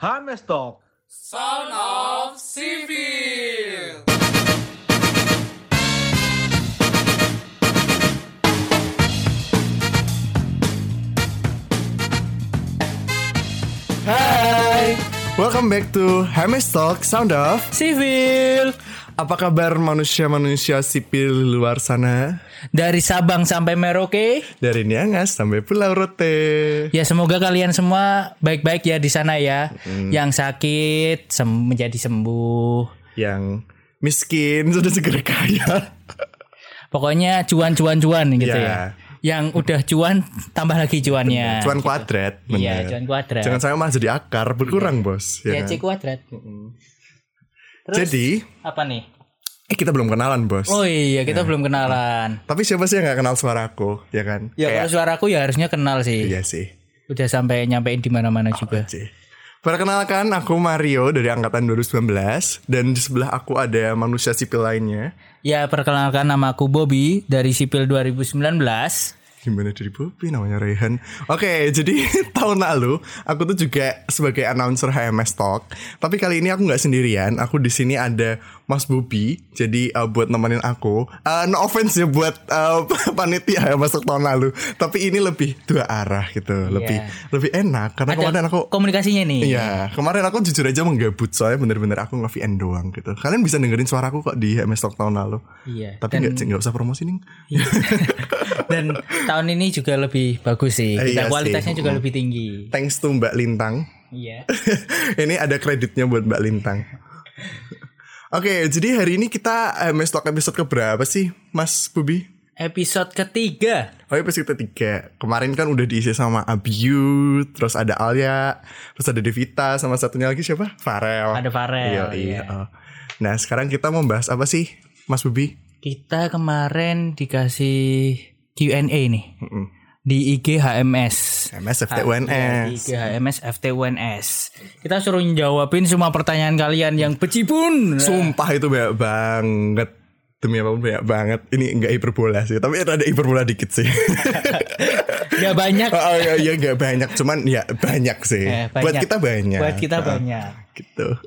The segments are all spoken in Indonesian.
Hames Talk. Sound of Civil. Hai, welcome back to Hames Talk Sound of Sivil Apa kabar manusia-manusia sipil luar sana? dari Sabang sampai Merauke. Dari Niangas sampai Pulau Rote Ya semoga kalian semua baik-baik ya di sana ya. Hmm. Yang sakit sem- menjadi sembuh. Yang miskin sudah segera kaya Pokoknya cuan-cuan-cuan gitu Ya. ya. Yang udah cuan tambah lagi cuannya. Cuan kuadrat Iya, cuan kuadrat. Jangan sampai malah jadi akar, berkurang bos Ya, ya C kan? kuadrat. Terus Jadi, apa nih? Eh kita belum kenalan bos Oh iya, kita belum kenalan. Tapi siapa sih yang gak kenal suaraku, ya kan? Ya kalau suaraku ya harusnya kenal sih. Iya sih Udah sampai nyampein di mana-mana juga. sih. Perkenalkan aku Mario dari angkatan 2019 dan di sebelah aku ada manusia sipil lainnya. Ya perkenalkan nama aku Bobby dari Sipil 2019. Gimana dari Bobby namanya Rehan Oke jadi tahun lalu Aku tuh juga sebagai announcer HMS Talk Tapi kali ini aku nggak sendirian Aku di sini ada Mas Bobby Jadi uh, buat nemenin aku uh, No offense ya buat uh, panitia ya masuk tahun lalu Tapi ini lebih dua arah gitu Lebih lebih enak Karena kemarin aku komunikasinya nih. Iya, kemarin aku jujur aja menggabut soalnya bener-bener aku nge-VN doang gitu. Kalian bisa dengerin suaraku kok di HMS Talk tahun lalu. Iya. Tapi nggak nggak usah promosi nih. Dan tahun ini juga lebih bagus sih. Eh, Kita iya kualitasnya sih. juga lebih tinggi. Thanks to Mbak Lintang. Iya. ini ada kreditnya buat Mbak Lintang. Oke, jadi hari ini kita HMS Talk episode keberapa sih, Mas Bubi? Episode ketiga. Oh, episode ketiga. Kemarin kan udah diisi sama Abiu, terus ada Alia, terus ada Devita, sama satunya lagi siapa? Farel. Ada Farel, Iya, iya. Oh. Nah, sekarang kita mau bahas apa sih, Mas Bubi? Kita kemarin dikasih Q&A nih. Mm-mm. Di IG HMS. MS Iya, di FTUNS. IG HMS FTUNS. Kita suruh jawabin semua pertanyaan kalian yang becibun. Sumpah itu banyak banget. Demi apa pun banyak banget. Ini enggak hiperbola sih, tapi ada hiperbola dikit sih. Gak banyak. oh iya, iya enggak banyak, cuman ya banyak sih. Eh, Buat banyak. kita banyak. Buat kita Ah, banyak. Gitu.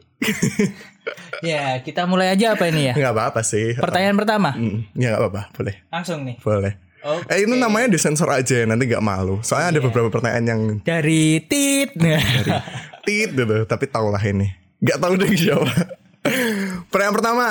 Ya, kita mulai aja apa ini ya? Enggak apa-apa sih. Pertanyaan pertama. Hmm, ya enggak apa-apa, boleh. Langsung nih. Boleh. Oke. Eh itu namanya disensor aja nanti nggak malu. Soalnya Iya. ada beberapa pertanyaan yang Dari tit. tit gitu, tapi tau lah ini. Gak tahu deh siapa. Pertanyaan pertama,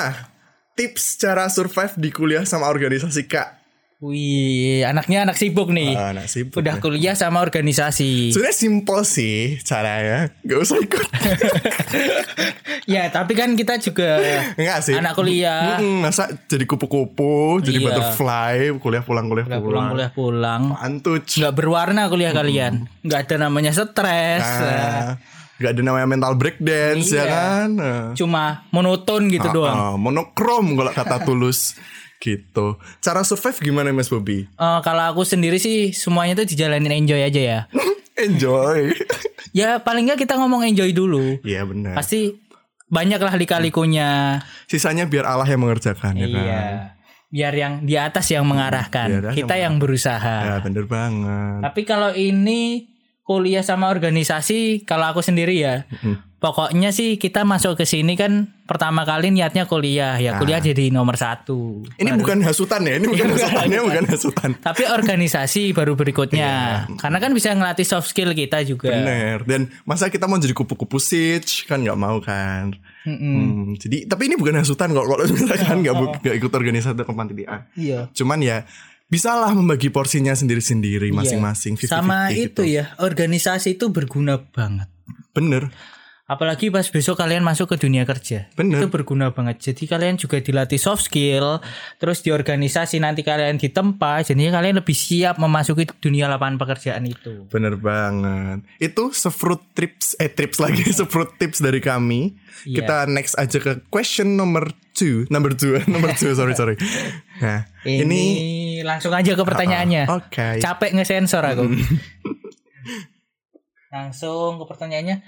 tips cara survive di kuliah sama organisasi kak. Wih, anaknya anak sibuk nih. Ah, anak sibuk Udah nih. kuliah sama organisasi. Sebenarnya simple sih caranya, gak usah ikut. ya, tapi kan kita juga Enggak sih. anak kuliah. Masa jadi kupu-kupu, jadi Iya. butterfly, kuliah pulang kuliah pulang. pulang, kuliah pulang. Antuc. Nggak berwarna kuliah kalian. Nggak ada namanya stres. Nah, gak ada namanya mental breakdance ya Iya. kan. Nah. Cuma monoton gitu doang. Ah, monokrom kalau kata tulus gitu. Cara survive gimana Mas Bobby? Eh, kalau aku sendiri sih semuanya tuh dijalanin enjoy aja ya. Enjoy. Ya paling nggak kita ngomong enjoy dulu. Iya benar. Pasti banyak lah lika-likunya. Sisanya biar Allah yang mengerjakan ya kan. Iya. Biar yang di atas yang mengarahkan. Biar kita yang berusaha. Ya bener banget. Tapi kalau ini kuliah sama organisasi, kalau aku sendiri ya, pokoknya sih kita masuk ke sini kan pertama kali niatnya kuliah, ya kuliah jadi nomor satu. Ini bukan hasutan ya, ini bukan hasutannya bukan hasutan. Tapi organisasi baru berikutnya, karena kan bisa ngelatih soft skill kita juga. Bener. Dan masa kita mau jadi kupu-kupu sitch kan nggak mau kan. Hmm, jadi tapi ini bukan hasutan kok kalau misalkan nggak bu- nggak ikut organisasi atau kepanitiaan. Iya. Cuman ya bisalah membagi porsinya sendiri-sendiri masing-masing. 50-50 Sama gitu. itu ya, organisasi itu berguna banget. Bener. Apalagi pas besok kalian masuk ke dunia kerja. Bener. Itu berguna banget. Jadi kalian juga dilatih soft skill, terus di organisasi nanti kalian ditempa, jadinya kalian lebih siap memasuki dunia lapangan pekerjaan itu. Bener banget. Itu sefruit tips eh tips lagi sefruit tips dari kami. Iya. Kita next aja ke question number two, number two, number two. sorry sorry. Nah Ini, ini, langsung aja ke pertanyaannya. Ah, oke. Capek ngesensor aku. langsung ke pertanyaannya.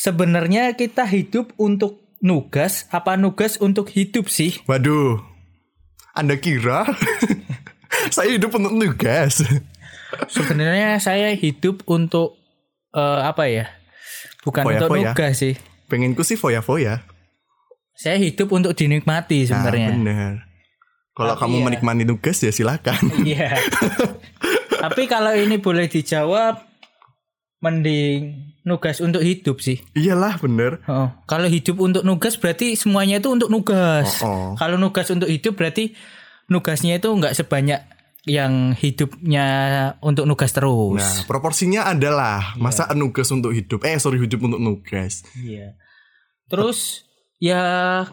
Sebenarnya kita hidup untuk nugas apa nugas untuk hidup sih? waduh, anda kira saya hidup untuk nugas? Sebenarnya saya hidup untuk eh, apa ya? Bukan untuk Foya-foya. nugas sih. Pengenku sih foya-foya. Saya hidup untuk dinikmati Nah, sebenarnya. bener. Kalau Tapi kamu ya- menikmati tugas ya silakan. Iya. Tapi kalau ini boleh dijawab, mending nugas untuk hidup sih. Iyalah bener. Oh, kalau hidup untuk nugas berarti semuanya itu untuk nugas. Oh, oh. Kalau nugas untuk hidup berarti nugasnya itu nggak sebanyak yang hidupnya untuk nugas terus. Nah, proporsinya adalah masa nugas untuk hidup. Eh, sorry hidup untuk nugas. Iya. Terus ya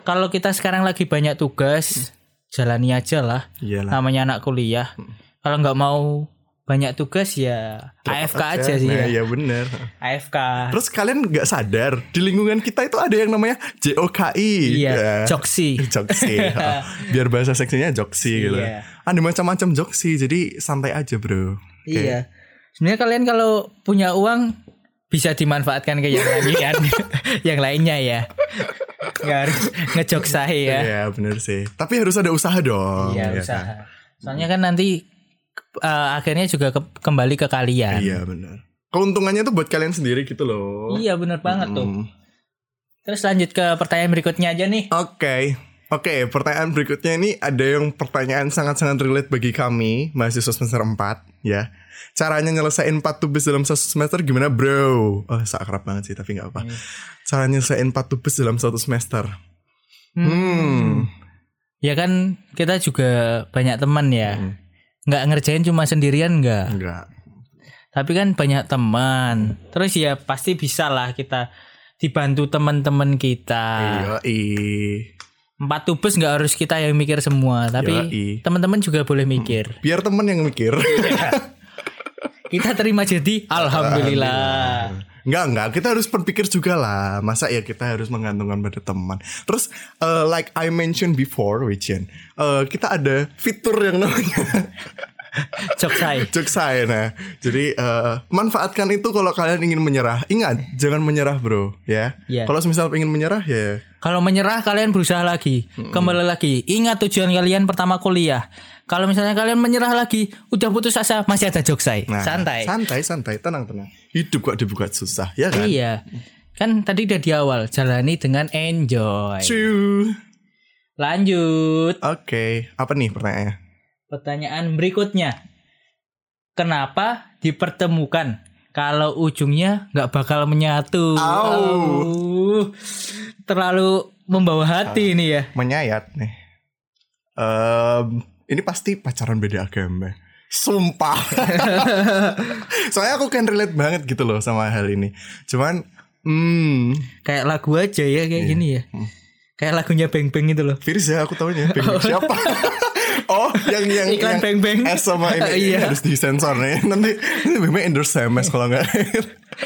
kalau kita sekarang lagi banyak tugas, jalani aja lah. Iyalah. Namanya anak kuliah. Kalau nggak mau banyak tugas ya AFK aja, sih Nah, ya. iya bener. AFK. Terus kalian nggak sadar di lingkungan kita itu ada yang namanya JOKI. Iya, Ya. joksi. Joksi. Oh, Biar bahasa seksinya joksi gitu. Iya. Ada macam-macam joksi, jadi santai aja, Bro. Oke. Iya. Sebenarnya kalian kalau punya uang bisa dimanfaatkan ke yang lain yang lainnya ya. Nggak harus ngejok saya ya. Iya, bener sih. Tapi harus ada usaha dong. Iya, ya usaha. kan? Soalnya kan nanti eh, akhirnya juga ke- kembali ke kalian. Iya, bener. Keuntungannya tuh buat kalian sendiri gitu loh. Iya, bener banget tuh. Hmm. Terus lanjut ke pertanyaan berikutnya aja nih. Oke. Oke, pertanyaan berikutnya ini ada yang pertanyaan sangat-sangat relate bagi kami, mahasiswa semester 4, ya. Caranya nyelesain 4 tugas dalam satu semester gimana, bro? Oh, seakrab banget sih, tapi nggak apa. Caranya nyelesain 4 tugas dalam satu semester. Hmm. Ya kan kita juga banyak teman ya. Nggak ngerjain cuma sendirian nggak. Enggak. Tapi kan banyak teman. Terus ya pasti bisa lah kita dibantu teman-teman kita. Iya, Empat tubes nggak harus kita yang mikir semua, tapi teman-teman juga boleh mikir. Biar temen yang mikir. Kita terima jadi alhamdulillah. Enggak, enggak. Kita harus berpikir juga lah. Masa ya kita harus menggantungkan pada teman. Terus, uh, like I mentioned before, Wichen, uh, kita ada fitur yang namanya Jok saya. Cuk saya nah. Jadi eh, manfaatkan itu kalau kalian ingin menyerah. Ingat, jangan menyerah, Bro, ya. Iya. Kalau misal ingin menyerah ya Kalau menyerah kalian berusaha lagi, kembali lagi. Ingat tujuan kalian pertama kuliah. Kalau misalnya kalian menyerah lagi, udah putus asa, masih ada jok saya. nah, Santai. Santai, santai, tenang, tenang. Hidup kok dibuat susah, ya kan? Iya. Kan tadi udah di awal, jalani dengan enjoy. Cuy. Lanjut. Oke, apa nih pertanyaannya? Pertanyaan berikutnya. Kenapa dipertemukan kalau ujungnya nggak bakal menyatu? Au. Terlalu membawa hati ini ya. Menyayat nih. Em, ini pasti pacaran beda agama. Sumpah. Soalnya aku kan relate banget gitu loh sama hal ini. Cuman, hmm, Kayak lagu aja ya kayak gini ya. Kayak lagunya Beng Beng itu loh. Virus ya aku tahunya Pengen siapa Oh yang yang Iklan yang Beng Beng. S sama ini Iya. harus disensor nih Nanti Nanti memang endorse SMS kalau nggak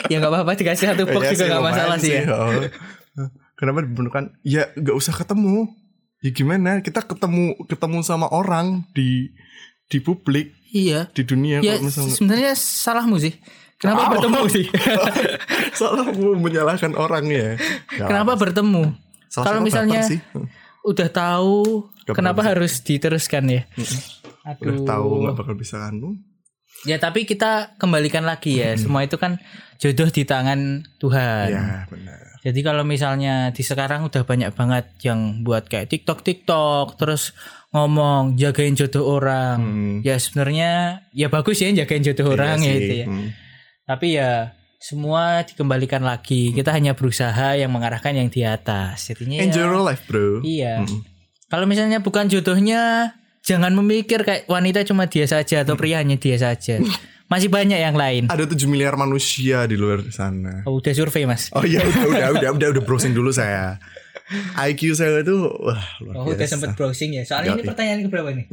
Ya nggak apa-apa dikasih satu box Iya juga sih, nggak lumayan masalah sih ya. oh. Kenapa dibentukkan Ya nggak usah ketemu Ya gimana Kita ketemu Ketemu sama orang Di Di publik Iya. Di dunia Ya misalnya sebenarnya salahmu sih. Kenapa Au. bertemu sih? Salah mau menyalahkan orang ya Kenapa bertemu? Salah Kalau misalnya sih. udah tahu Gak kenapa bakal harus diteruskan ya? Udah Aduh. tahu nggak bakal bisa anu Ya tapi kita kembalikan lagi ya. Semua itu kan jodoh di tangan Tuhan. Ya benar Jadi kalau misalnya di sekarang udah banyak banget yang buat kayak TikTok TikTok terus ngomong jagain jodoh orang. Hmm. Ya sebenarnya ya bagus ya jagain jodoh orang Iya ya sih. itu ya. Hmm. Tapi ya semua dikembalikan lagi. Kita hanya berusaha yang mengarahkan yang di atas. Jadinya ya- Enjoy your life bro Iya. Kalau misalnya bukan jodohnya, jangan memikir kayak wanita cuma dia saja atau pria hanya dia saja. Masih banyak yang lain. Ada 7 miliar manusia di luar sana. Oh, udah survei mas. Oh iya udah udah udah udah udah browsing dulu saya. IQ saya itu wah luar Oh, udah sempet browsing ya. Soalnya ini Yoi. pertanyaan keberapa nih?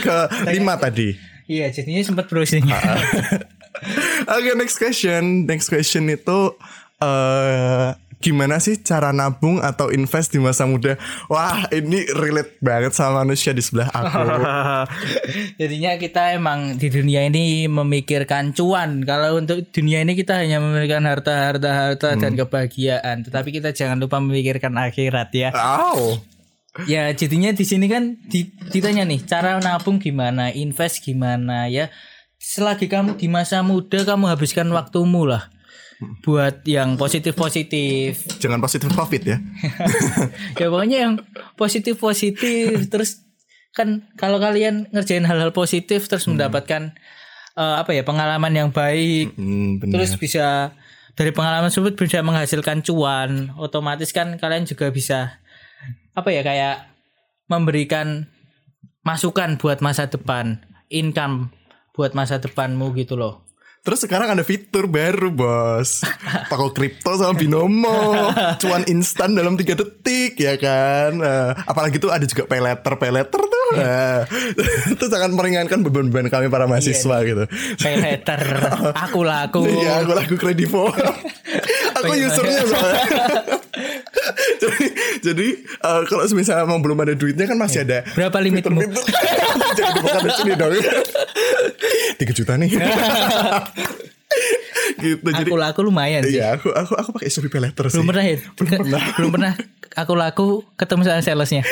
ke lima tadi. iya, jadinya sempat browsing. Oke next question. Next question itu eh gimana sih cara nabung atau invest di masa muda? Wah ini relate banget sama manusia di sebelah aku. jadinya kita emang di dunia ini memikirkan cuan. Kalau untuk dunia ini kita hanya memikirkan harta, harta, harta dan kebahagiaan. Tetapi kita jangan lupa memikirkan akhirat ya. Wow. Ya jadinya di sini kan di- ditanya nih cara nabung gimana, invest gimana ya. Selagi kamu di masa muda kamu habiskan waktumu lah. Buat yang positif-positif. Jangan positif covid ya. ya pokoknya yang positif-positif terus kan kalau kalian ngerjain hal-hal positif terus mendapatkan eh, apa ya pengalaman yang baik Hmm, bener. terus bisa dari pengalaman tersebut bisa menghasilkan cuan otomatis kan kalian juga bisa apa ya kayak memberikan masukan buat masa depan income buat masa depanmu gitu loh Terus sekarang ada fitur baru bos. Toko kripto sama binomo. Cuan instan dalam tiga detik ya kan? Eh, Apalagi tuh ada juga pay letter Pay letter tuh Nah, Itu sangat meringankan beban-beban kami para mahasiswa gitu. Pay letter aku laku. Iya aku lagu kredivo Aku usernya Jadi, jadi eh, kalau misalnya mau belum ada duitnya kan masih ada berapa limitmu Jangan dibuka di sini dong Tiga juta nih Gitu jadi aku laku lumayan sih Iya, aku aku aku pakai Shopee Pay Letter sih. belum pernah ya Belum pernah. belum pernah aku laku ketemu sama salesnya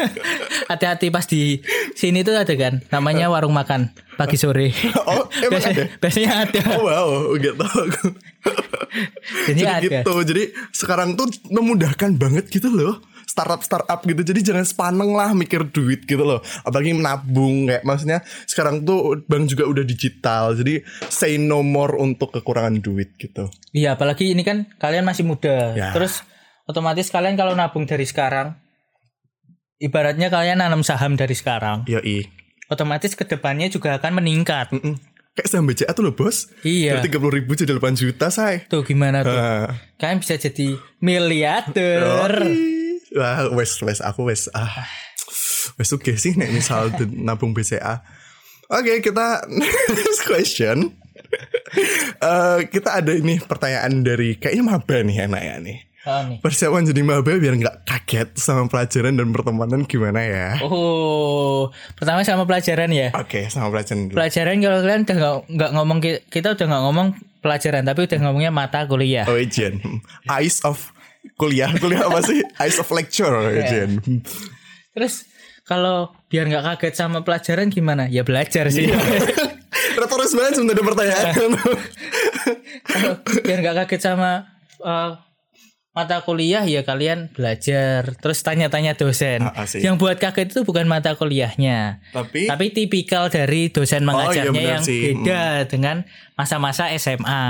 hati-hati pas di sini tuh ada kan namanya warung makan pagi sore Oh, emang biasanya, ada? biasanya ada Oh wow, aku. Jadi Jadi ada. gitu. Jadi sekarang tuh memudahkan banget gitu loh. Startup startup gitu. Jadi jangan sepaneng lah mikir duit gitu loh. Apalagi menabung kayak maksudnya sekarang tuh bank juga udah digital. Jadi say no more untuk kekurangan duit gitu. iya apalagi ini kan kalian masih muda Ya. terus otomatis kalian kalau nabung dari sekarang ibaratnya kalian nanam saham dari sekarang Yoi. otomatis ke depannya juga akan meningkat Mm-mm. Kayak saham BCA tuh loh bos. Iya. Dari 30 ribu jadi 8 juta say. tuh gimana tuh Ah. kalian bisa jadi miliarder Wah, wes wes aku wes ah. Wes oke sih nek misal nabung BCA. Oke, kita next question. Eh, kita ada ini pertanyaan dari kayaknya maba nih enaknya nih. Oh, nih. Persiapan jadi maba biar nggak kaget sama pelajaran dan pertemanan gimana ya? Oh, pertama sama pelajaran ya. Oke, sama pelajaran dulu. Pelajaran kalau kalian udah nggak ngomong ki- kita udah nggak ngomong pelajaran tapi udah ngomongnya mata kuliah. Oh, Jen. Eyes of kuliah, kuliah apa sih? Eyes of lecture, Jen. Terus kalau biar nggak kaget sama pelajaran gimana? Ya belajar sih. Retoris banget sebenarnya pertanyaan. Kalau biar nggak kaget sama eh, mata kuliah ya kalian belajar terus tanya-tanya dosen. Ah, ah, yang buat kaget itu bukan mata kuliahnya. Tapi Tapi tipikal dari dosen mengajarnya Oh, benar yang sih. beda dengan masa-masa SMA.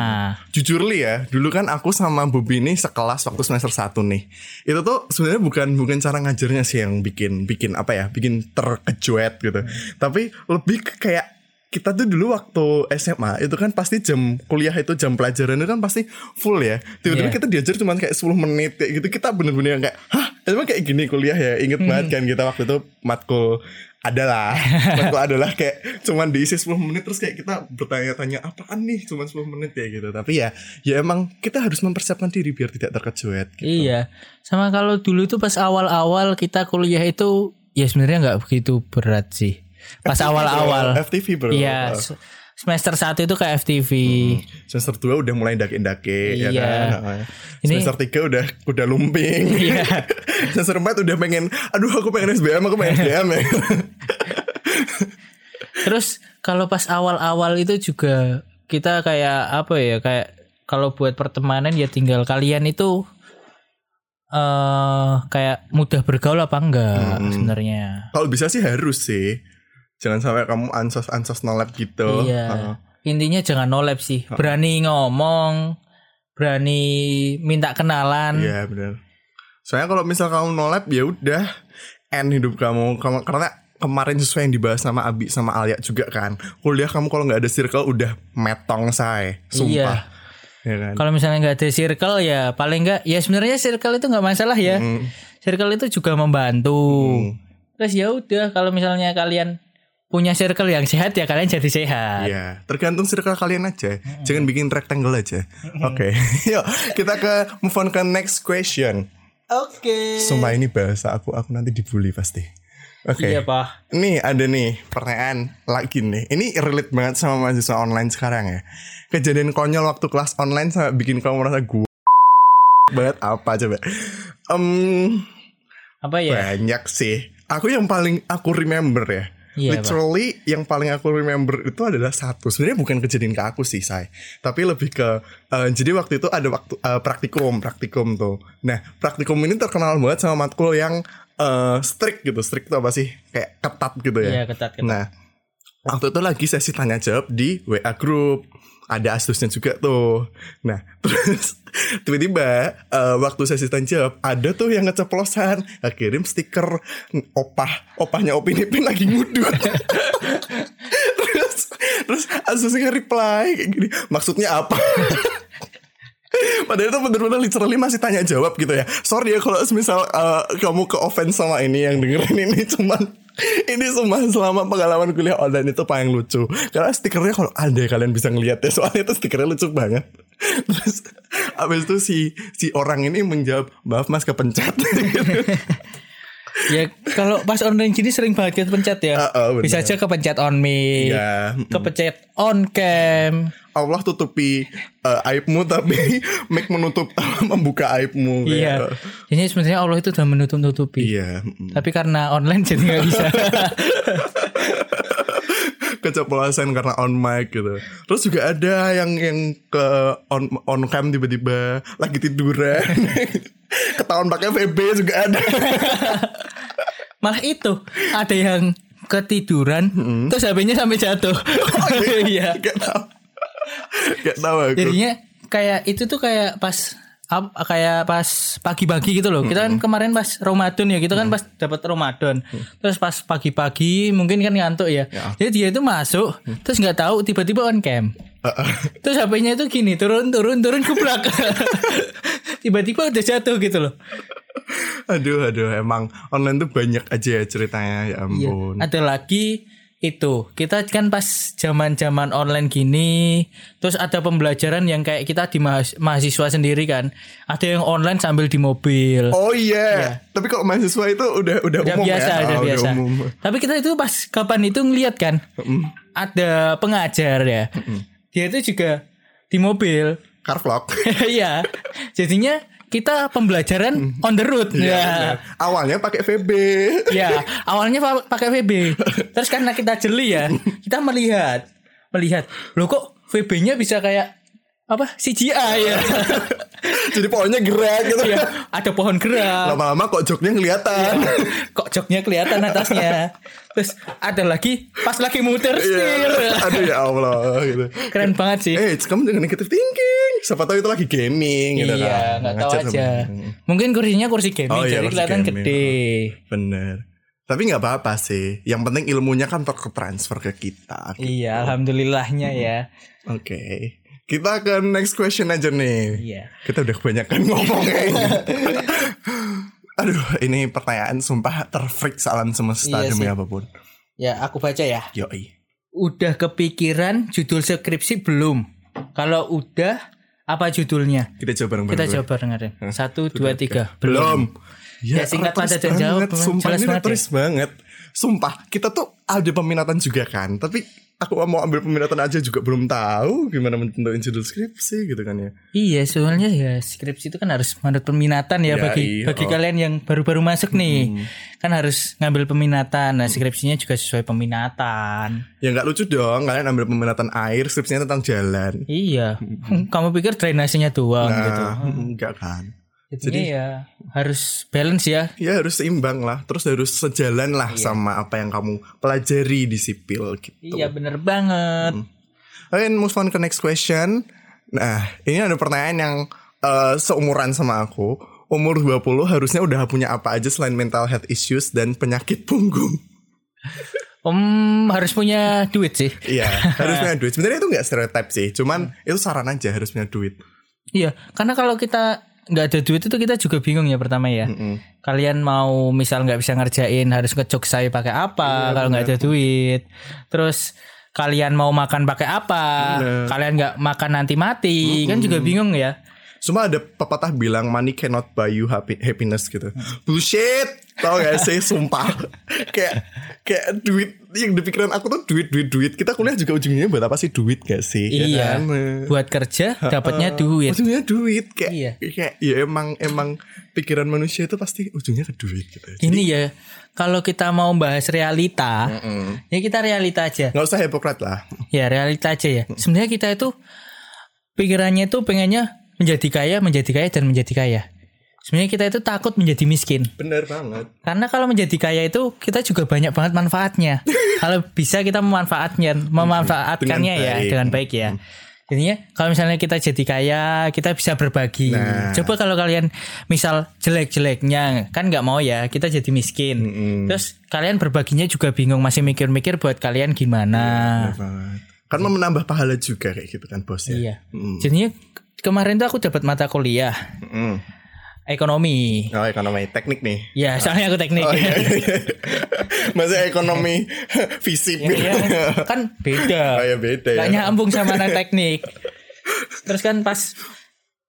jujur li ya, dulu kan aku sama Bobi ini sekelas waktu semester 1 nih. Itu tuh sebenarnya bukan bukan cara ngajarnya sih yang bikin bikin apa ya, bikin terkejuet gitu. Tapi lebih kayak kita tuh dulu waktu SMA itu kan pasti jam kuliah itu jam pelajaran itu kan pasti full ya. Tiba-tiba Iya. kita diajar cuma kayak 10 menit kayak gitu. Kita bener-bener yang kayak, "Hah, emang kayak gini kuliah ya?" Ingat banget kan kita waktu itu matkul adalah matkul adalah kayak cuman diisi 10 menit terus kayak kita bertanya-tanya apaan nih cuman 10 menit ya gitu. Tapi ya ya emang kita harus mempersiapkan diri biar tidak terkejuet gitu. Iya. Sama kalau dulu itu pas awal-awal kita kuliah itu ya sebenarnya nggak begitu berat sih. Pas awal-awal. FTV bro. Iya. se- Semester 1 itu ke FTV. Semester 2 udah mulai daki-daki ya Iya. kan. Nah, Ini- Semester 3 udah udah lumping. Iya. Semester 4 udah pengen aduh aku pengen SBM, aku pengen SBM ya. Terus kalau pas awal-awal itu juga kita kayak apa ya kayak kalau buat pertemanan ya tinggal kalian itu eh kayak mudah bergaul apa enggak sebenarnya. Kalau bisa sih harus sih. Jangan sampai kamu ansos-ansos nolep gitu. Iya. Heeh. Intinya jangan nolep sih. Berani ngomong, berani minta kenalan. Iya benar. Soalnya kalau misal kamu nolep ya udah end hidup kamu. Kamu karena kemarin sesuai yang dibahas sama Abi sama Alia juga kan. Kuliah kamu kalau nggak ada circle udah metong say. Sumpah. Iya kan. Kalau misalnya nggak ada circle ya paling nggak ya sebenarnya circle itu nggak masalah ya. Hmm. Circle itu juga membantu. Terus ya udah kalau misalnya kalian punya circle yang sehat ya kalian jadi sehat. Iya, tergantung circle kalian aja. Jangan bikin rectangle aja. Oke. Yuk, kita ke move on ke next question. Oke. Sumpah ini bahasa aku aku nanti dibully pasti. Oke. Iya pak. Nih ada nih pertanyaan lagi nih. Ini relate banget sama mahasiswa online sekarang ya. Kejadian konyol waktu kelas online sampai bikin kamu merasa gue banget apa coba? Em Apa ya? banyak sih. Aku yang paling aku remember ya. Iya, Literally yang paling aku remember itu adalah satu. Sebenarnya bukan kejadian ke aku sih, say. Tapi lebih ke eh, jadi waktu itu ada waktu eh, praktikum, praktikum tuh. Nah, praktikum ini terkenal banget sama matkul yang eh, strict gitu. Strict itu apa sih? Kayak ketat gitu ya. Iya, ketat, ketat. Nah, waktu itu lagi sesi tanya jawab di WA group. Ada asdosnya juga tuh. Nah, terus tiba-tiba eh, waktu sesi tanya jawab ada tuh yang ngeceplosan kirim stiker opah opahnya opini pin lagi ngudut. terus terus asdosnya reply kayak gini. Maksudnya apa? Padahal itu bener-bener literally masih tanya jawab gitu ya. Sorry ya kalau misal eh, kamu ke offense sama ini yang dengerin ini cuman ini semua selama pengalaman kuliah online itu paling lucu. Karena stikernya kalau ada kalian bisa ngeliat ya soalnya itu stikernya lucu banget. Terus abis itu si si orang ini menjawab maaf mas kepencet. Ya kalau pas online gini sering banget kepencet ya. Ah, ah, benar. Bisa aja kepencet on mic, Iya, mm. kepencet on cam. Allah tutupi eh, aibmu tapi make menutup membuka aibmu. Iya. kayak. Jadi sebenarnya Allah itu sudah menutup nutupi. Iya. mm. Tapi karena online jadi nggak bisa. keceplosan karena on mic gitu. Terus juga ada yang yang ke on on cam tiba-tiba lagi tiduran. Ketahuan pakai VB juga ada. Malah itu ada yang ketiduran terus HP-nya sampai jatuh. Iya. Gak tahu. Gak tahu aku. Jadinya kayak itu tuh kayak pas ap- kayak pas pagi-pagi gitu loh. Kita kan kemarin pas Ramadan ya, kita kan pas dapat Ramadan. Terus pas pagi-pagi mungkin kan ngantuk ya. Jadi dia itu masuk, terus nggak tahu tiba-tiba on cam. Terus HP-nya itu gini, turun turun turun ke belakang. tiba-tiba udah jatuh gitu loh. Aduh aduh emang online tuh banyak aja ya ceritanya ya Iya. ampun. Ada lagi itu. Kita kan pas zaman-zaman online gini terus ada pembelajaran yang kayak kita di mahas- mahasiswa sendiri kan. Ada yang online sambil di mobil. Oh iya. Tapi kalau mahasiswa itu udah udah, udah umum biasa ya. udah biasa. umum. tapi kita itu pas kapan itu ngeliat kan ada pengajar ya. Dia itu juga di mobil. Car vlog. Iya. Jadinya kita pembelajaran on the road Iya, ya benar. Awalnya pakai VB. Ya, awalnya pa- pakai VB. Terus karena kita jeli ya, kita melihat melihat, loh kok VB-nya bisa kayak apa? CGI ya. Jadi pohonnya gerak gitu. Iya, ada pohon gerak. Lama-lama kok joknya kelihatan. Kok joknya kelihatan atasnya. Terus ada lagi pas lagi muter setir. Iya. Aduh ya Allah gitu. Keren banget sih. Eh, kamu jangan negative thinking. Siapa tahu itu lagi gaming gitu iya, kan. nggak tahu Ngajar sama- aja. Mungkin kursinya kursi gaming, Oh iya, jadi kursi kelihatan gaming. gede. Bener. Tapi nggak apa-apa sih. Yang penting ilmunya kan transfer ke kita. Iya, alhamdulillahnya ya. Oke. Kita ke next question aja nih. Iya. Kita udah kebanyakan ngomong kayaknya. Aduh, ini pertanyaan sumpah terfreak alam semesta Iya demi sih. apa pun. Ya, aku baca ya. Yoi. Udah kepikiran judul skripsi belum? Kalau udah, apa judulnya? Kita coba bareng Kita coba dengerin. Satu, dua, tiga. Belum. Ya, singkat terus padat dan jawab, banget. Sumpah ini banget ya. banget. Sumpah, kita tuh ada peminatan juga kan. Tapi aku mau ambil peminatan aja juga belum tahu gimana menentuin judul skripsi gitu kan ya. Iya, soalnya ya skripsi itu kan harus menurut peminatan ya, Ya, bagi iya. bagi kalian yang baru-baru masuk nih. Kan harus ngambil peminatan. Nah, skripsinya juga sesuai peminatan. Ya nggak lucu dong kalian ambil peminatan air, skripsinya tentang jalan. Iya. Kamu pikir drainasenya doang gitu. Nah, enggak kan. Jadinya ya harus balance ya. Ya harus seimbang lah, terus harus sejalan lah sama apa yang kamu pelajari di sipil gitu. Iya, bener banget. Oke, move on ke next question. Nah, ini ada pertanyaan yang eh, seumuran sama aku. Umur 20 harusnya udah punya apa aja selain mental health issues dan penyakit punggung. Om harus punya duit sih. Iya, harus punya duit. Sebenarnya itu nggak stereotip sih, cuman itu saran aja harus punya duit. Iya, karena kalau kita nggak ada duit itu kita juga bingung ya pertama ya. Kalian mau misal nggak bisa ngerjain harus ngejok saya pakai apa kalau nggak ada duit. Terus kalian mau makan pakai apa? Kalian nggak makan nanti mati kan juga bingung ya. Cuma ada pepatah bilang money cannot buy you happy- happiness gitu. Bullshit. Tau gak sih sumpah Kayak Kayak duit Yang di pikiran aku tuh duit duit duit Kita kuliah juga ujungnya buat apa sih duit gak sih Ya Iya. kan? Buat kerja dapatnya duit. Ujungnya duit Kayak Iya. Kayak ya emang Emang Pikiran manusia itu pasti ujungnya ke duit gitu Ini ya, kalau kita mau bahas realita, ya kita realita aja. Gak usah hipokrat lah Ya realita aja ya. Sebenarnya kita itu pikirannya itu pengennya menjadi kaya, menjadi kaya dan menjadi kaya. Sebenarnya kita itu takut menjadi miskin. Bener banget Karena kalau menjadi kaya itu kita juga banyak banget manfaatnya. kalau bisa kita memanfaatnya, memanfaatkannya Dengan ya baik. dengan baik ya. Jadinya kalau misalnya kita jadi kaya, kita bisa berbagi. Nah. Coba kalau kalian misal jelek-jeleknya, kan nggak mau ya, kita jadi miskin. Terus kalian berbaginya juga bingung, masih mikir-mikir buat kalian gimana. Banget Kan mau menambah pahala juga kayak gitu kan bos ya Iya. Mm. Jadinya kemarin tuh aku dapat mata kuliah Mm. ekonomi. Oh ekonomi teknik nih Ya, soalnya aku teknik. Oh iya, iya, iya. Masa ekonomi fisip Iya, kan beda. Oh ya beda ya Gak nyambung sama anak teknik. Terus kan pas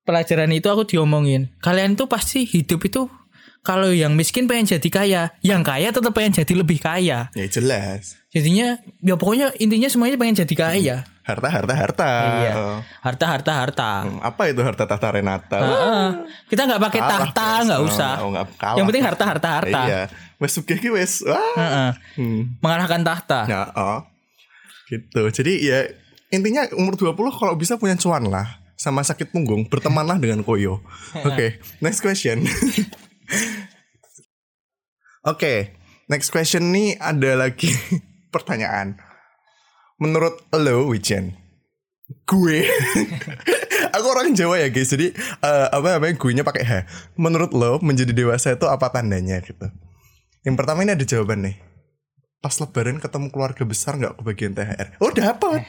pelajaran itu aku diomongin, kalian tuh pasti hidup itu kalau yang miskin pengen jadi kaya, yang kaya tetap pengen jadi lebih kaya. Ya jelas Jadinya ya pokoknya intinya semuanya pengen jadi kaya. Harta harta harta Iya. Oh. Harta harta harta. Hmm, Apa itu harta tahta Renata Heeh. Kita nggak pakai Kalah, tahta, nggak Oh, usah. oh, nggak kalah. Yang penting harta harta harta. Iya Wes sugih wes Wah Heeh. Hmm. Mengalahkan tahta. Ya oh. Gitu Jadi ya Intinya umur 20 kalau bisa punya cuan lah Sama sakit punggung Bertemanlah dengan koyo Oke Next question Oke Next question nih ada lagi pertanyaan Menurut lo Wijen? Gue. Aku orang Jawa ya guys. Jadi eh, Apa namanya Gue nya pakai H. Menurut lo Menjadi dewasa itu apa tandanya gitu? Yang pertama ini ada jawaban nih. Pas lebaran ketemu keluarga besar nggak kebagian THR Oh dapat.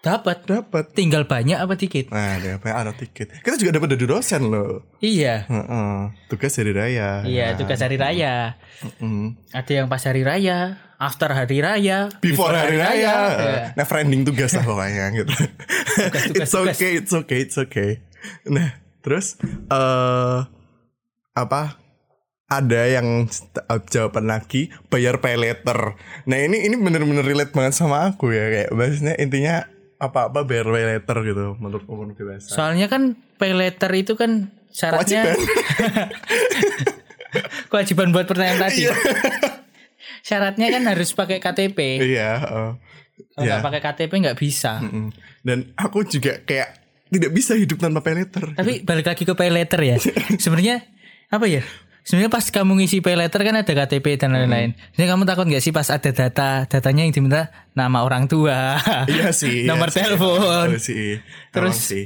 Dapat. Dapat. Tinggal banyak apa dikit? Nah ada apa? Ada tiket. Kita juga dapat dari dosen loh Iya. Heeh. Tugas hari raya. Iya, tugas hari raya. Mm. Ada yang pas hari raya, after hari raya, Before hari raya, Iya. Nah friending tugas lah pokoknya gitu tugas, It's okay, it's okay, it's okay Nah terus eh Apa ada yang uh, jawaban lagi bayar pay later. Nah ini ini bener-bener relate banget sama aku ya kayak maksudnya intinya apa-apa bayar pay later gitu menurut umur dewasa. Soalnya kan pay letter itu kan syaratnya Kewajiban. kewajiban buat pertanyaan tadi. Iya. Syaratnya kan harus pakai KTP. Iya. oh. Kalau Iya. pakai KTP nggak bisa. Mm. Dan aku juga kayak tidak bisa hidup tanpa pay letter. Tapi balik lagi ke pay letter ya. Sebenarnya apa ya? Sebenarnya pas kamu ngisi pay letter kan ada KTP dan lain-lain. Jadi kamu takut nggak sih pas ada data datanya yang diminta nama orang tua, Iya sih. iya nomor sih. telepon, Iya sih. Terus- sih.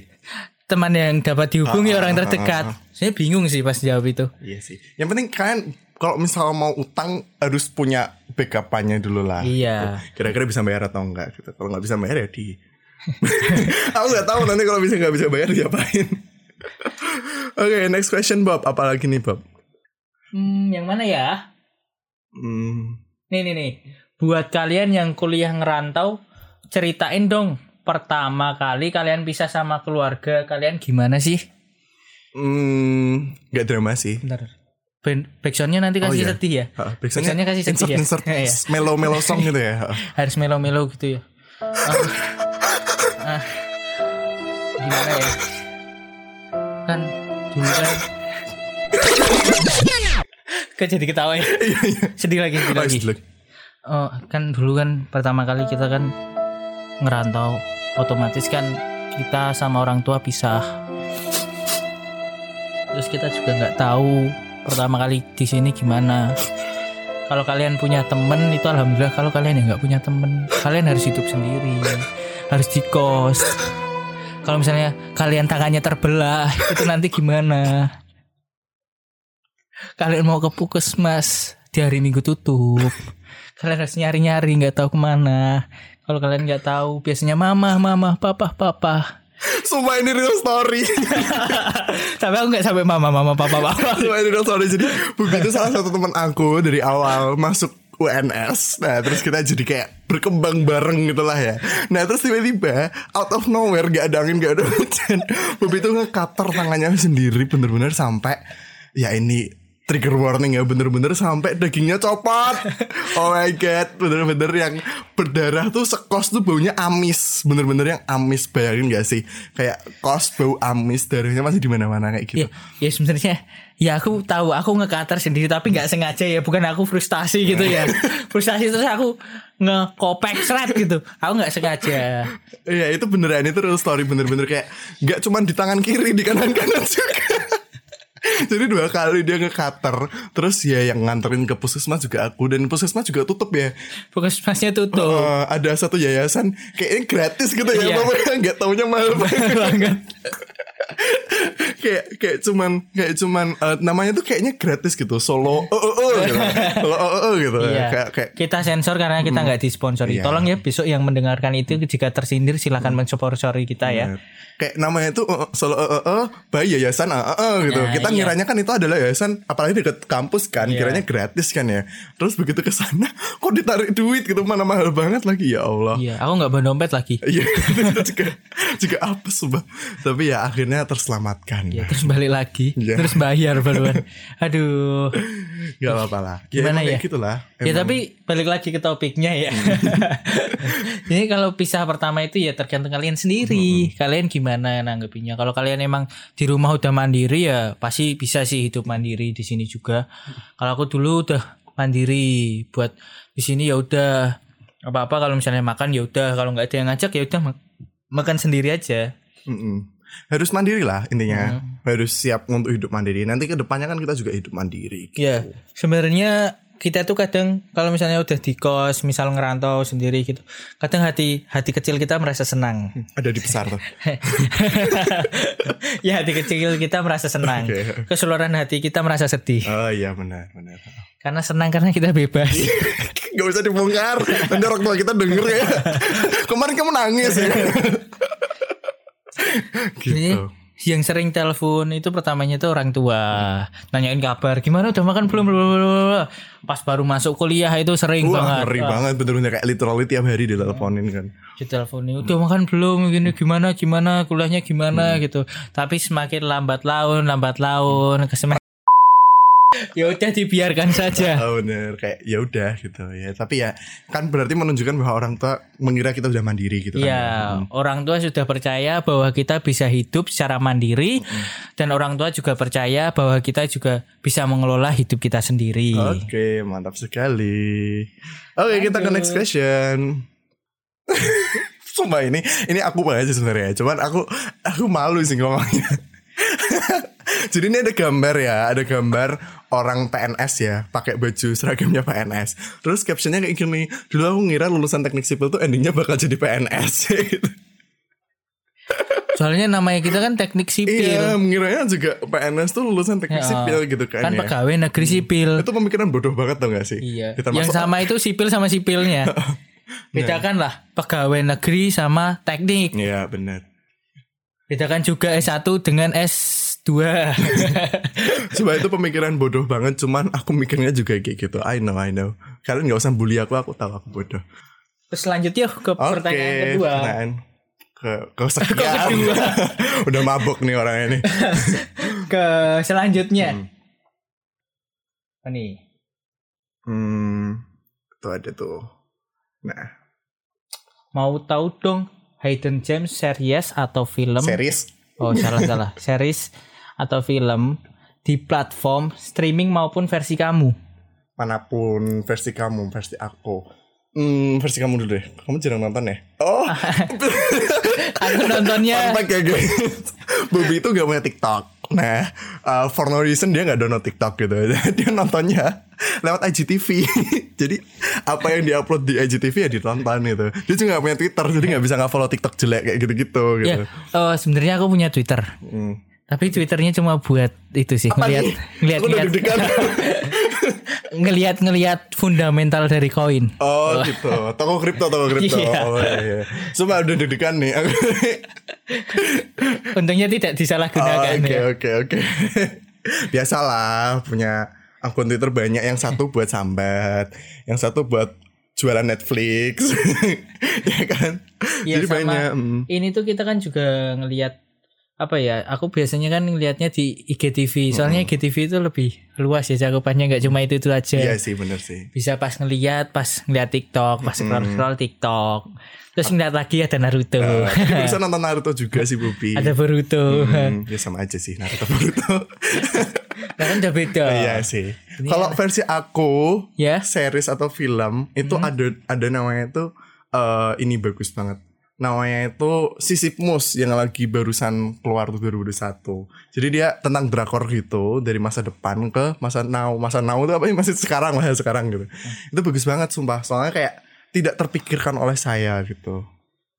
teman yang dapat dihubungi Ah, orang ah, terdekat. ah, Saya bingung sih pas jawab itu. Iya sih. Yang penting kalian kalau misal mau utang harus punya backupannya dulu lah. Iya. Gitu. Kira-kira bisa bayar atau enggak gitu. Kalau nggak bisa bayar ya di. Aku nggak tahu nanti kalau bisa nggak bisa bayar diapain. Oke, next question Bob. Apalagi nih Bob? Hmm, yang mana ya? Hmm, Nih nih nih. Buat kalian yang kuliah ngerantau, ceritain dong pertama kali kalian pisah sama keluarga kalian gimana sih? hmm, nggak drama sih. Bentar. Backsoundnya nanti kasih iya. sedih ya. Backsoundnya kasih sedih insert, ya. insert Iya. melo-melo song gitu ya. Ha. Harus melo-melo gitu ya. Ah. Ah. Gimana ya? Kan dulu kan Kok jadi ketawa ya? sedih lagi, sedih Oh, lagi. sedih. Oh, kan dulu kan pertama kali kita kan ngerantau, otomatis kan kita sama orang tua pisah. Terus kita juga nggak tahu pertama kali di sini gimana. Kalau kalian punya temen itu alhamdulillah. Kalau kalian yang nggak punya temen, kalian harus hidup sendiri, harus di kos. Kalau misalnya kalian tangannya terbelah, itu nanti gimana? Kalian mau ke puskesmas di hari minggu tutup kalian harus nyari-nyari nggak tahu ke mana kalau kalian nggak tahu biasanya mama mama papa papa Sumpah ini real story. tapi aku nggak sampai mama mama papa papa Sumpah ini real story. Jadi Bubi itu salah satu teman aku dari awal masuk UNS. Nah terus kita jadi kayak berkembang bareng gitu lah ya. Nah terus tiba-tiba out of nowhere gak ada angin gak ada hujan. Bubi itu ngekater tangannya sendiri bener-bener sampai ya ini trigger warning ya bener-bener sampai dagingnya copot. oh my god, bener-bener yang berdarah tuh sekos tuh baunya amis, bener-bener yang amis bayangin gak sih? Kayak kos bau amis darahnya masih di mana-mana kayak gitu. Ya, ya sebenarnya ya aku tahu aku ngekater sendiri tapi nggak sengaja ya bukan aku frustasi gitu ya frustasi terus aku ngekopek seret gitu aku nggak sengaja Iya itu beneran itu real story bener-bener kayak nggak cuman di tangan kiri di kanan kanan juga. Jadi dua kali dia nge-cutter Terus ya yang nganterin ke puskesmas juga aku Dan puskesmas juga tutup ya. Puskesmasnya tutup. Eh, Ada satu yayasan Kayaknya gratis gitu ya Iya. Pokoknya nggak taunya mahal banget. kayak kayak cuman kayak cuman eh, namanya tuh kayaknya gratis gitu solo. Oh oh gitu oh oh, oh, gitu Iya. kayak kayak kita sensor karena kita nggak disponsori Iya. tolong ya besok yang mendengarkan itu jika tersindir silakan mensponsori kita ya kayak namanya tuh uh, solo uh, uh, uh, bayi yayasan uh, uh, gitu. Nah, Kita iya. ngiranya kan itu adalah yayasan apalagi dekat kampus kan, Iya. kiranya gratis kan ya. Terus begitu ke sana kok ditarik duit gitu mana mahal banget lagi ya Allah. iya aku nggak bawa dompet lagi Iya, itu juga juga apa sumpah. Tapi ya akhirnya terselamatkan. ya terus balik lagi Iya. terus bayar baruan aduh Gak apa-apa lah. Gimana emang ya? kayak gitulah. Ya tapi balik lagi ke topiknya ya. Ini kalau pisah pertama itu ya tergantung kalian sendiri. Kalian gimana nanggepinnya? Kalau kalian emang di rumah udah mandiri ya pasti bisa sih hidup mandiri di sini juga. Kalau aku dulu udah mandiri buat di sini ya udah apa-apa kalau misalnya makan ya udah kalau nggak ada yang ngajak ya udah mak- makan sendiri aja. Mm-mm. Harus mandiri lah intinya. Hmm. Harus siap untuk hidup mandiri. Nanti ke depannya kan kita juga hidup mandiri. Ya, sebenarnya kita tuh kadang kalau misalnya udah di kos, misal ngerantau sendiri gitu, kadang hati hati kecil kita merasa senang. Ada di besar tuh. ya hati kecil kita merasa senang. Oke. Keseluruhan hati kita merasa sedih. Oh iya benar benar. Karena senang karena kita bebas. Gak usah dibongkar Nanti orang tua kita denger ya Kemarin kamu nangis ya Jadi Gitu. yang sering telepon itu pertamanya itu orang tua. Nanyain kabar gimana? Udah makan belum? Blablabla. pas baru masuk kuliah itu sering Wah banget. ngeri banget bener-bener kayak literally tiap hari diteleponin kan. Diteleponin udah makan belum? Gini gimana gimana? Kuliahnya gimana? Gitu. Tapi semakin lambat laun lambat laun ke semester ya udah dibiarkan saja. Oh bener. Kayak ya udah gitu. Ya Tapi ya kan berarti menunjukkan bahwa orang tua mengira kita udah mandiri gitu kan Ya, orang tua sudah percaya bahwa kita bisa hidup secara mandiri dan orang tua juga percaya bahwa kita juga bisa mengelola hidup kita sendiri. Oke mantap sekali. Oke kita ke next question. Sumpah ini ini aku banget sih sebenarnya. Cuman aku aku malu sih ngomongnya. Jadi ini ada gambar ya, ada gambar orang PNS ya, pakai baju seragamnya PNS. Terus captionnya kayak gini, dulu aku ngira lulusan teknik sipil tuh endingnya bakal jadi PNS gitu. Soalnya namanya kita kan teknik sipil. Iya, mengiranya juga PNS tuh lulusan teknik Ya, sipil gitu kan, Kan ya. pegawai negeri sipil. Itu pemikiran bodoh banget tau gak sih? Iya. Kita Yang sama itu sipil sama sipilnya. Bedakan lah pegawai negeri sama teknik. Iya benar. Bedakan juga S1 dengan S2. Coba itu pemikiran bodoh banget, cuman aku mikirnya juga kayak gitu. I know, I know. Kalian gak usah bully aku, aku tahu aku bodoh. Terus lanjut yuk ke Oke, pertanyaan kedua. pertanyaan ke ke sekian. Udah mabok nih orang ini. Ke selanjutnya. Apa nih? Hmm, tuh ada tuh. Nah, Mau tahu dong Hidden Gems series atau film? series Oh salah salah. Series atau film di platform streaming maupun versi kamu. mana pun versi kamu, versi aku. Hmm, versi kamu dulu deh. Kamu jarang nonton ya? Oh, Aku nontonnya ya guys Bobby itu gak punya TikTok Nah uh, For no reason dia gak download TikTok gitu Dia nontonnya Lewat IGTV Jadi Apa yang diupload di IGTV ya ditonton gitu Dia juga gak punya Twitter Jadi gak bisa gak follow TikTok jelek Kayak gitu-gitu gitu. ya. Oh sebenarnya aku punya Twitter. Hmm. Tapi Twitternya cuma buat itu sih ngelihat ngelihat ngelihat ngelihat ngelihat fundamental dari koin. Oh gitu Toko kripto Toko kripto Iya. Oh iya. Sumpah udah deg-degan nih Untungnya tidak Oh, disalahgunakan Oke ya. oke oke Biasalah Punya akun Twitter banyak Yang satu buat sambat Yang satu buat jualan Netflix Ya kan Iya, Jadi sama banyak mm. Ini tuh kita kan juga ngelihat apa ya? Aku biasanya kan ngelihatnya di IGTV. Soalnya IGTV itu lebih luas ya cakupannya nggak cuma itu itu aja. Iya sih bener sih. Bisa pas ngeliat, pas ngeliat TikTok, pas scroll scroll TikTok. Terus ngeliat lagi ada Naruto. Jadi bisa nonton Naruto juga sih Bubi. ada Boruto. Hmm, ya sama aja sih Naruto Naruto. Nah, kan udah beda. Iya sih. Kalau versi aku Ya. series atau film itu ada ada namanya itu eh ini bagus banget. Namanya itu Sisipmus yang lagi barusan keluar tuh 2021. Jadi dia tentang drakor gitu dari masa depan ke masa now. Masa now itu apa sih masih sekarang lah ya sekarang gitu. Itu bagus banget sumpah. Soalnya kayak tidak terpikirkan oleh saya gitu.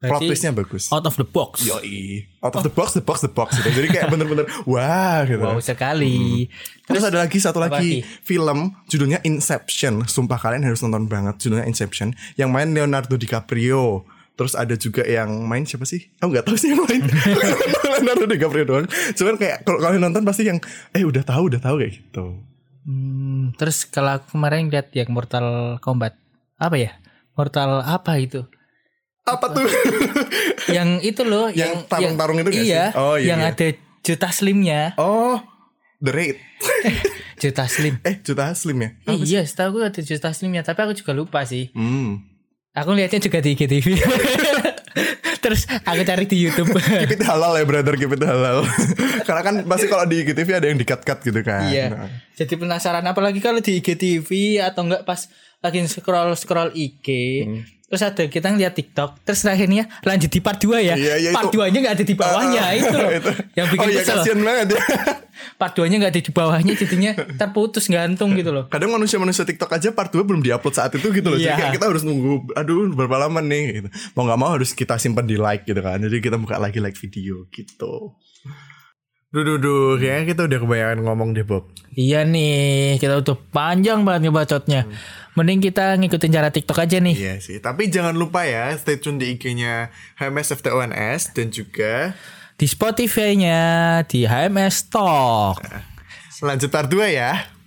Plot Berarti twistnya bagus. Out of the box. Yoi. Out of the box, the box, the box gitu. Jadi kayak bener-bener wah gitu. Wow sekali. Terus ada lagi satu lagi lagi? film judulnya Inception. Sumpah kalian harus nonton banget judulnya Inception. Yang main Leonardo DiCaprio. Terus ada juga yang main siapa sih? Aku nggak tahu sih yang main. Leonardo DiCaprio doang. Cuman kayak kalau kalian nonton pasti yang eh udah tahu udah tahu kayak gitu. Hmm, terus kalau aku kemarin lihat yang Mortal Kombat apa ya? Mortal apa itu? Apa tuh? yang itu loh, Yang tarung-tarung itu nggak iya, sih? Oh, iya, yang iya. ada juta slimnya, oh, The Raid. juta slim. Eh, Juta Slim ya? iya, setahu gue ada juta slimnya, tapi aku juga lupa sih. Hmm. Aku lihatnya juga di IGTV. Terus aku cari di YouTube. Keep it halal ya brother, keep it halal. Karena kan pasti kalau di IGTV ada yang di-cut-cut gitu kan. Iya. Nah. Jadi penasaran apalagi kalau di IGTV atau enggak pas lagi scroll scroll IG. Hmm. Terus ada kita ngeliat TikTok, terus akhirnya lanjut di part 2 ya. Iya, iya, part itu. 2-nya enggak ada di bawahnya Ah, itu. loh. itu. Yang bikin oh iya kesel. banget ya. Part 2-nya enggak ada di bawahnya jadinya terputus gantung gitu loh. Kadang manusia-manusia TikTok aja part 2 belum diupload saat itu gitu loh. Jadi Iya. kayak kita harus nunggu aduh berapa lama nih gitu. Mau nggak mau harus kita simpan di like gitu kan. Jadi kita buka lagi like video gitu. Duh, duh, duh, kayaknya kita udah kebanyakan ngomong deh Bob. Iya nih, kita udah panjang banget ngebacotnya. Mending kita ngikutin cara TikTok aja nih. Iya sih, tapi jangan lupa ya stay tune di IG-nya HMS FTONS dan juga Di Spotify-nya, di HMS Talk. lanjut part 2 ya.